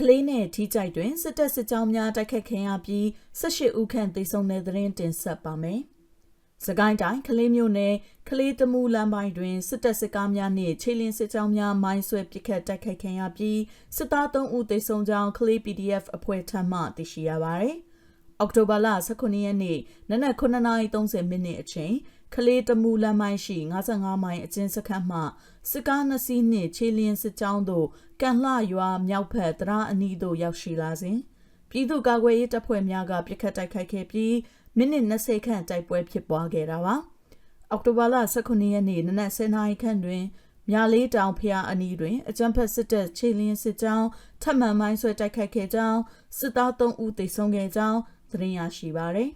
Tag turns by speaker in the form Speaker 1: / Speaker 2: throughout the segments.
Speaker 1: ကလေးနဲ့ထီးကြိုက်တွင်စစ်တပ်စစ်ကြောင်းများတိုက်ခတ်ခံရပြီး18ဦးခန့်သေဆုံးတဲ့တဲ့ရင်တင်ဆက်ပါမယ်။စကိုင်းတိုင်းကလေးမျိုးနယ်ကလေးတမှုလမ်းပိုင်းတွင်စစ်တပ်စစ်ကားများနှင့်ခြေလင်းစစ်ကြောင်းများမိုင်းဆွဲပစ်ခတ်တိုက်ခိုက်ခံရပြီးစစ်သား3ဦးသေဆုံးကြောင်းကလေး PDF အဖွဲ့ထံမှသိရှိရပါသည်။အောက်တိုဘာလ18ရက်နေ့နနက်9:30မိနစ်အချိန် ကလေးတမှုလမ်းမိုင်းရှိ55မိုင်အကျဉ်းစခန်းမှစစ်ကားနှစ်စီးနှင့်ခြေလျင်စစ်ကြောင်းတို့ကန်လှရွာမြောက်ဖက်တရာအနီးသို့ရောက်ရှိလာစဉ်ပြည်သူ့ကာကွယ်ရေးတပ်ဖွဲ့များကပြစ်ခတ်တိုက်ခိုက်ခဲ့ပြီးမိနစ်20ခန့်တိုက်ပွဲဖြစ်ပွားခဲ့တာပါအောက်တိုဘာလ18ရက်နေ့နနက်10:00နာရီခန့်တွင်မြလေးတောင်ဖျားအနီးတွင်အကြမ်းဖက်စစ်တပ်ခြေလျင်စစ်ကြောင်းထပ်မံမိုင်းဆွဲတိုက်ခိုက်ခဲ့ကြောင်းစစ်သား3ဦးသေဆုံးခဲ့ကြောင်းသတင်းရရှိပါသည်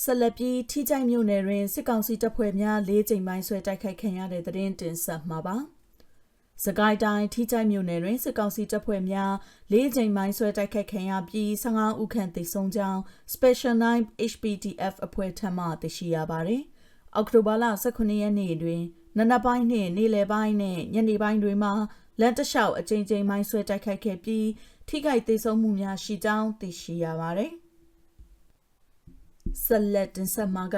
Speaker 1: ဆက်လက်ပြီးထိကြိုက်မြို့နယ်တွင်စစ်ကောင်စီတပ်ဖွဲ့များ၄ချိန်ပိုင်းဆွဲတိုက်ခိုက်ခံရတဲ့တဲ့ရင်တင်ဆက်မှာပါ။စကိုင်းတိုင်းထိကြိုက်မြို့နယ်တွင်စစ်ကောင်စီတပ်ဖွဲ့များ၄ချိန်ပိုင်းဆွဲတိုက်ခိုက်ခံရပြီး15ဦးခန့်သေဆုံးကြောင်း Special 9 HPTF အဖွဲ့ထံမှသိရှိရပါတယ်။အောက်တိုဘာလ18ရက်နေ့တွင်နနက်ပိုင်းနှင့်နေ့လယ်ပိုင်းနှင့်ညနေပိုင်းတွေမှာလက်တလျှောက်အကြိမ်ကြိမ်ပိုင်းဆွဲတိုက်ခိုက်ခဲ့ပြီးထိခိုက်သေဆုံးမှုများရှိကြောင်းသိရှိရပါတယ်။ ဆက်လက်တင်ဆက်မှာက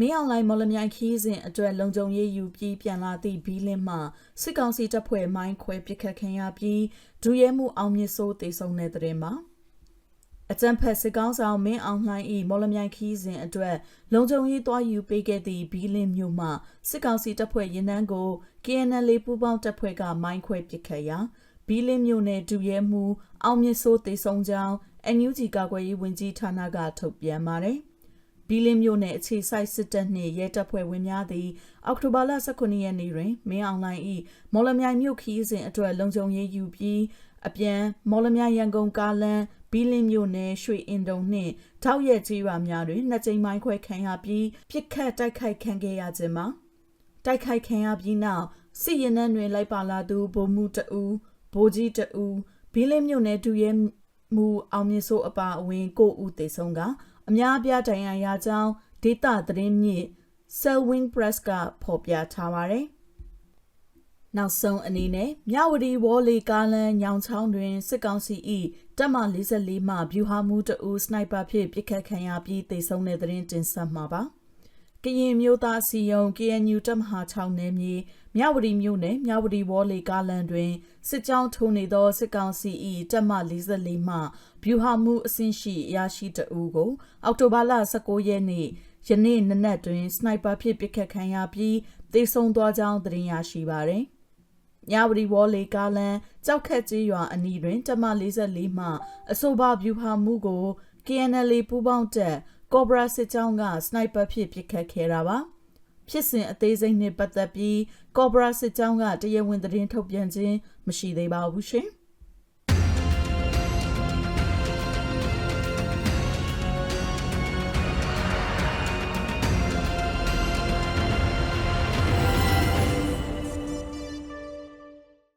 Speaker 1: မင်းအောင်လိုင်းမော်လမြိုင်ခီးစဉ်အတွက်လုံခြုံရေးယူပြီးပြန်လာသည့်ဘီလင်းမှစစ်ကောင်စီတပ်ဖွဲ့မိုင်းခွဲပစ်ခတ်ခံရပြီးဒူရဲမှုအောင်မြင့်စိုးတေဆုံးတဲ့တဲ့မှာအကြံဖက်စစ်ကောင်းဆောင်မင်းအောင်လှိုင်း၏မော်လမြိုင်ခီးစဉ်အတွက်လုံခြုံရေးသွားယူပေးခဲ့သည့်ဘီလင်းမြို့မှစစ်ကောင်စီတပ်ဖွဲ့ရင်နှန်းကို KNL ပူးပေါင်းတပ်ဖွဲ့ကမိုင်းခွဲပစ်ခတ်ရာဘီလင်းမြို့နယ်ဒူရဲမှုအောင်မြင့်စိုးတေဆုံးကြောင်း NUG ကာကွယ်ရေးဝန်ကြီးဌာနကထုတ်ပြန်ပါတယ်။ ဘီလင်းမြို့နယ်အခြေစိုက်စစ်တပ်နှင့်ရဲတပ်ဖွဲ့ဝင်များသည်အောက်တိုဘာလ18ရက်နေ့တွင်မင်းအောင်လှိုင်၏မော်လမြိုင်မြို့ခီးစဉ်အတွက်လုံခြုံရေးယူပြီးအပြန်မော်လမြိုင်ရန်ကုန်ကားလမ်းဘီလင်းမြို့နယ်ရွှေအင်တုံနှင့်ထောက်ရက်ကြီးရွာများတွင်နှစ်ကြိမ်မိုင်းခွဲခံရပြီးပြစ်ခတ်တိုက်ခိုက်ခံခဲ့ရခြင်းမှာတိုက်ခိုက်ခံရပြီးနောက်စစ်ရင်နှန်းတွင်လိုက်ပါလာသူဗိုလ်မှူးတဦးဗိုလ်ကြီးတဦးဘီလင်းမြို့နယ်ဒူရဲမူအောင်မြင့်စိုးအပါအဝင်ကိုဦးသေဆုံးက အများအပြားတိုင်ရရကြောင်းဒေတာသတင်းမြင့် Selwing Press ကဖော်ပြထားပါတယ်။နောက်ဆုံးအနေနဲ့မြဝတီဝေါ်လီကားလန်ညောင်ချောင်းတွင်စစ်ကောင်စီ၏တပ်မ44မှဗျူဟာမှုတအူစနိုက်ပါဖြင့်ပစ်ခတ်ခံရပြီးတေဆုံးတဲ့တဲ့တင်ဆက်မှာပါ။ ကရင်မျိုးသားစီယုံ KNU တပ်မဟာ6နယ်မြေမြဝတီမြို့နယ်မြဝတီဝေါ်လီကားလန်တွင်စစ်ကြောင်းထိုးနေသောစစ်ကောင်စီ၏တပ်မ44မှဗျူဟာမှုအဆင့်ရှိရရှိတအူကို အောက်တိုဘာလ19ရက်နေ့ယနေ့နနက်တွင်စနိုက်ပါဖြင့်ပစ်ခတ်ခံရပြီးတေဆုံသွားကြောင်းသတင်းရရှိပါသည်။ညဝတီဝေါ်လေကားလန်ကြောက်ခက်ကြီးရွာအနီးတွင်တမ44မှအဆိုပါဗျူဟာမှုကို KNL ပူးပေါင်းတပ် ကော့ဘရာစစ်ကြောင်းကစနိုက်ပါဖြင့်ပစ်ခတ်ခဲ့တာပါဖြစ်စဉ်အသေးစိတ်နဲ့ပတ်သက်ပြီးကော့ဘရာစစ်ကြောင်းကတရားဝင်သတင်းထုတ်ပြန်ခြင်းမရှိသေးပါဘူးရှင်။